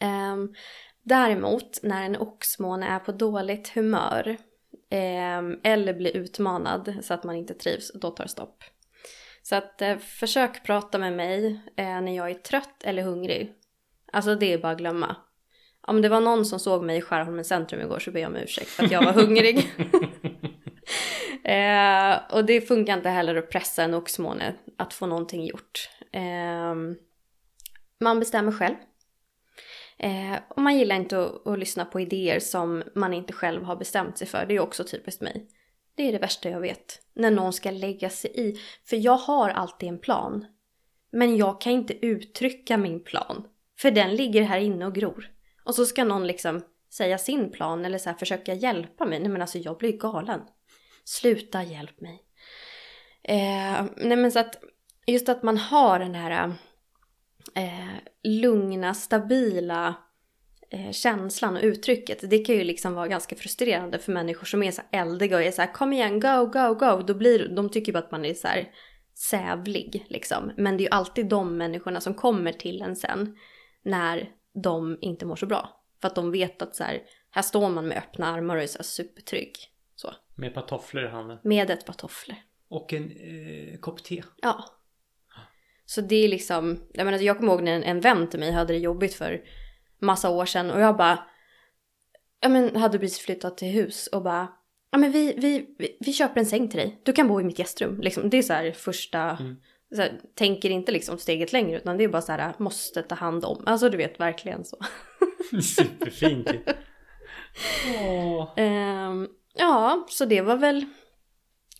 Ehm, däremot när en oxmåne är på dåligt humör eh, eller blir utmanad så att man inte trivs, då tar det stopp. Så att eh, försök prata med mig eh, när jag är trött eller hungrig. Alltså det är bara att glömma. Om det var någon som såg mig i Skärholmens centrum igår så ber jag om ursäkt för att jag var hungrig. eh, och det funkar inte heller att pressa en oxmåne att få någonting gjort. Eh, man bestämmer själv. Eh, och man gillar inte att, att, lyssna på idéer som man inte själv har bestämt sig för. Det är också typiskt mig. Det är det värsta jag vet. När någon ska lägga sig i. För jag har alltid en plan. Men jag kan inte uttrycka min plan. För den ligger här inne och gror. Och så ska någon liksom säga sin plan eller så försöka hjälpa mig. Nej men alltså jag blir galen. Sluta hjälp mig. Eh, nej men så att just att man har den här eh, lugna, stabila känslan och uttrycket. Det kan ju liksom vara ganska frustrerande för människor som är så eldiga och är så här kom igen, go, go, go. Då blir, de tycker bara att man är så här sävlig liksom. Men det är ju alltid de människorna som kommer till en sen när de inte mår så bra. För att de vet att så här, här står man med öppna armar och är så här supertrygg. Så. Med ett par tofflor i handen. Med ett par tofflor. Och en eh, kopp te. Ja. Så det är liksom, jag menar jag kommer ihåg när en, en vän till mig hade det jobbigt för massa år sedan och jag bara, ja men hade precis flyttat till hus och bara, ja men vi, vi, vi, vi köper en säng till dig, du kan bo i mitt gästrum. Liksom, det är så här första, Mm. så här, tänker inte liksom steget längre utan det är bara så här, måste ta hand om. Alltså du vet verkligen så. Superfint. Åh. Ehm, ja, så det var väl,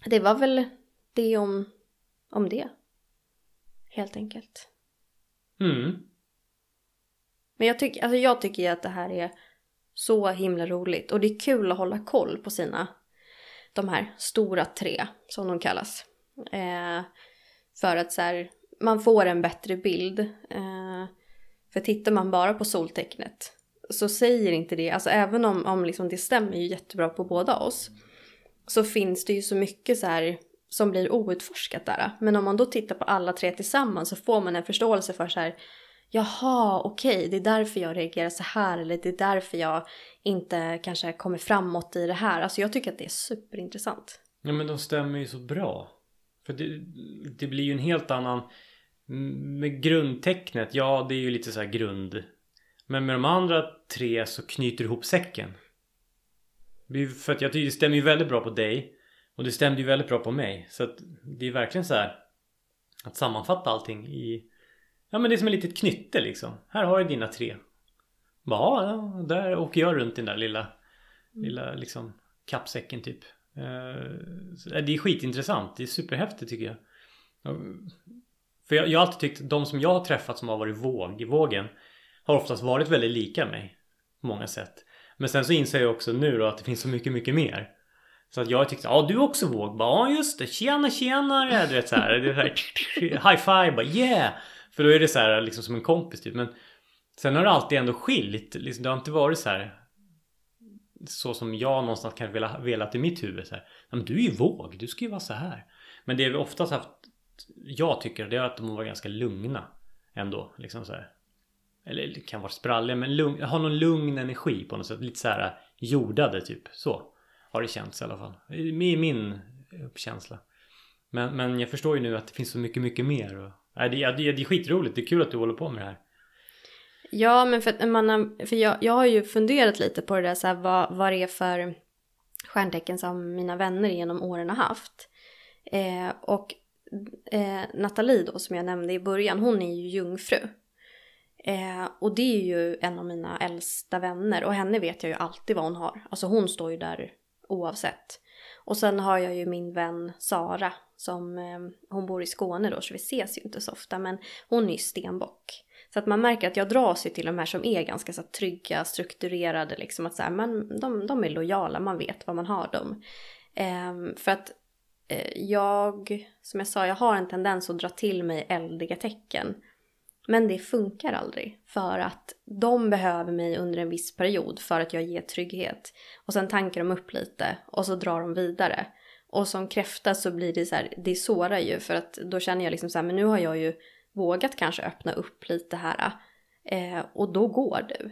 det var väl det om, om det. Helt enkelt. Mm. Men jag, tycker, alltså jag tycker ju att det här är så himla roligt och det är kul att hålla koll på sina, de här stora tre som de kallas. Eh, för att så här, man får en bättre bild. Eh, för tittar man bara på soltecknet så säger inte det, alltså även om, om liksom det stämmer ju jättebra på båda oss så finns det ju så mycket så här som blir outforskat där. Men om man då tittar på alla tre tillsammans så får man en förståelse för så här Jaha, okej, det är därför jag reagerar så här eller det är därför jag inte kanske kommer framåt i det här. Alltså jag tycker att det är superintressant. Ja men de stämmer ju så bra. För det, det blir ju en helt annan... Med grundtecknet, ja det är ju lite så här grund. Men med de andra tre så knyter du ihop säcken. För att jag tycker det stämmer ju väldigt bra på dig. Och det stämde ju väldigt bra på mig. Så att det är verkligen så här att sammanfatta allting i... Ja men det är som ett litet knytte liksom. Här har du dina tre. Bara, ja, där åker jag runt i den där lilla, lilla liksom kappsäcken typ. Eh, så Det är skitintressant. Det är superhäftigt tycker jag. Ja, För jag, jag har alltid tyckt att de som jag har träffat som har varit våg, i vågen har oftast varit väldigt lika mig. På många sätt. Men sen så inser jag också nu då att det finns så mycket, mycket mer. Så att jag har tyckt, ja du är också våg. Bara, ja just det, tjena tjenare. Du vet så här, det är så här high five, bara yeah. För då är det så här liksom som en kompis typ. Men sen har det alltid ändå skilt. Liksom, det har inte varit så här så som jag någonstans kanske velat, velat i mitt huvud. Så här, men du är ju våg, du ska ju vara så här. Men det vi oftast haft, jag tycker, det är att de var ganska lugna ändå. Liksom så här. Eller det kan vara spralliga, men lugn, har någon lugn energi på något sätt. Lite så här jordade typ. Så har det känts i alla fall. I i min känsla. Men, men jag förstår ju nu att det finns så mycket, mycket mer. Och, nej, det, det, det är skitroligt. Det är kul att du håller på med det här. Ja, men för, man har, för jag, jag har ju funderat lite på det där, så här, vad, vad det är för stjärntecken som mina vänner genom åren har haft. Eh, och eh, Nathalie då, som jag nämnde i början, hon är ju jungfru. Eh, och det är ju en av mina äldsta vänner och henne vet jag ju alltid vad hon har. Alltså hon står ju där oavsett. Och sen har jag ju min vän Sara som, eh, hon bor i Skåne då så vi ses ju inte så ofta men hon är ju stenbock. Så att man märker att jag dras ju till de här som är ganska så trygga, strukturerade liksom att så här, man, de, de är lojala, man vet vad man har dem. Eh, för att eh, jag, som jag sa, jag har en tendens att dra till mig eldiga tecken. Men det funkar aldrig för att de behöver mig under en viss period för att jag ger trygghet. Och sen tankar de upp lite och så drar de vidare. Och som kräfta så blir det så här, det sårar ju för att då känner jag liksom så här, men nu har jag ju vågat kanske öppna upp lite här. Eh, och då går du.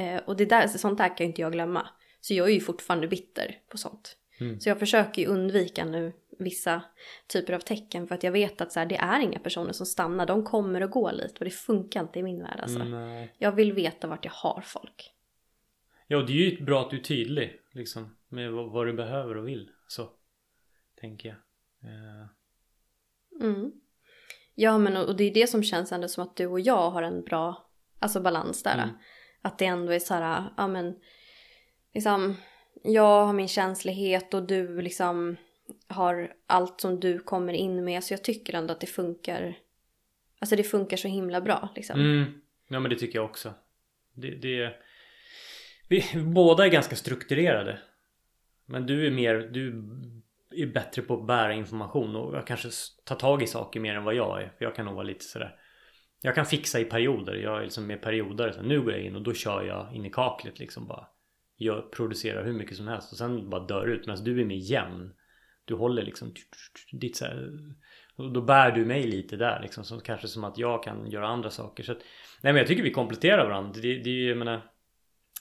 Eh, och det där, sånt där kan ju inte jag glömma. Så jag är ju fortfarande bitter på sånt. Mm. Så jag försöker ju undvika nu vissa typer av tecken för att jag vet att så här, det är inga personer som stannar. De kommer och går lite och det funkar inte i min värld alltså. Nej. Jag vill veta vart jag har folk. Ja, det är ju bra att du är tydlig liksom med vad, du behöver och vill. Så tänker jag. Eh, Mm. Ja men och och det är det som känns ändå som att du och jag har en bra alltså balans där. Mm. Att det ändå är så här, ja men liksom jag har min känslighet och du liksom har allt som du kommer in med så jag tycker ändå att det funkar. Alltså det funkar så himla bra liksom. Mm. Ja men det tycker jag också. Det, det vi, båda är ganska strukturerade. Men du är mer, du är bättre på att bära information och jag kanske tar tag i saker mer än vad jag är. För jag kan nog vara lite sådär Jag kan fixa i perioder. Jag är liksom mer perioder. Så nu går jag in och då kör jag in i kaklet liksom bara. Jag producerar hur mycket som helst och sen bara dör ut. Medan du är mer jämn. Du håller liksom ditt så här, och då bär du mig lite där liksom. Så kanske som att jag kan göra andra saker. Så att, nej men jag tycker vi kompletterar varandra. Det, det, jag menar,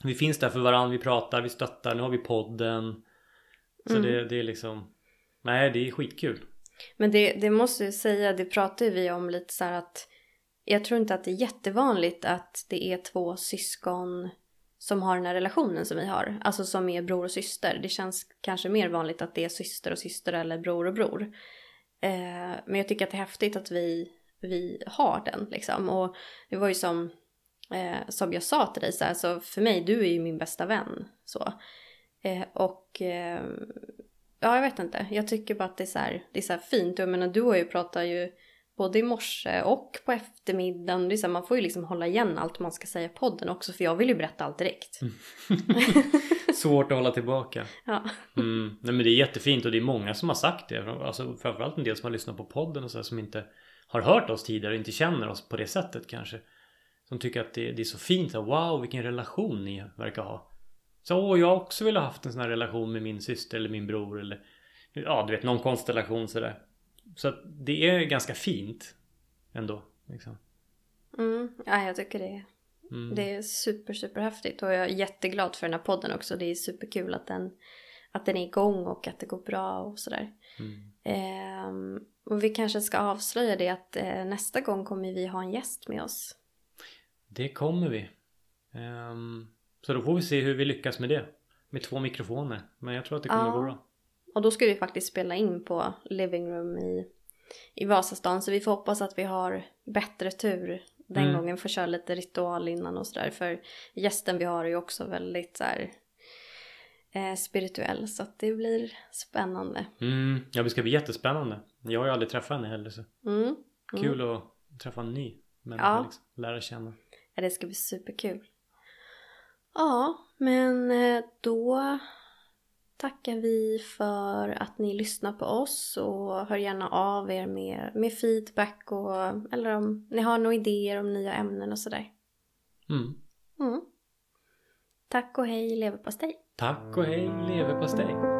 vi finns där för varandra. Vi pratar, vi stöttar. Nu har vi podden. Så Mm. det, det är liksom Nej det är skitkul. Men det, det måste jag säga, det pratar ju vi om lite så här att jag tror inte att det är jättevanligt att det är två syskon som har den här relationen som vi har. Alltså som är bror och syster. Det känns kanske mer vanligt att det är syster och syster eller bror och bror. Eh, men jag tycker att det är häftigt att vi, vi har den liksom. Och det var ju som, eh, som jag sa till dig så här, så för mig, du är ju min bästa vän. Så. Eh, och eh, ja, jag vet inte. Jag tycker bara att det är så här, det är så här fint. Jag menar, du har ju pratat ju både i morse och på eftermiddagen. Det är så här, man får ju liksom hålla igen allt man ska säga i podden också. För jag vill ju berätta allt direkt. Svårt att hålla tillbaka. Ja. Mm. Nej men det är jättefint och det är många som har sagt det. Alltså framförallt en del som har lyssnat på podden och så här, som inte har hört oss tidigare och inte känner oss på det sättet kanske. Som tycker att det, det är så fint. Så här, wow vilken relation ni verkar ha. Så åh, jag också vill ha haft en sån här relation med min syster eller min bror eller ja du vet någon konstellation sådär. Så att det är ganska fint ändå. Liksom. Mm. ja, jag tycker det Mm. det är super, super häftigt. Och jag är jätteglad för den här podden också. Det är superkul att den, att den är igång och att det går bra och sådär. Mm. Ehm, och vi kanske ska avslöja det att eh, nästa gång kommer vi ha en gäst med oss. Det kommer vi. Ehm, så då får vi se hur vi lyckas med det. Med två mikrofoner. Men jag tror att det kommer Ja. gå bra. Och då ska vi faktiskt spela in på Living Room i, i Vasastan. Så vi får hoppas att vi har bättre tur den Mm. gången. Får köra lite ritual innan och sådär. För gästen vi har är ju också väldigt så här, eh, spirituell. Så att det blir spännande. Mm, ja det ska bli jättespännande. Jag har ju aldrig träffat henne heller så Mm. Mm. kul att träffa en ny människa Ja. liksom. Lära känna. Ja, det ska bli superkul. Ja, men eh, då tackar vi för att ni lyssnar på oss och hör gärna av er med, med feedback och eller om ni har några idéer om nya ämnen och sådär. Mm. Mm. Tack och hej leverpastej! Tack och hej leverpastej.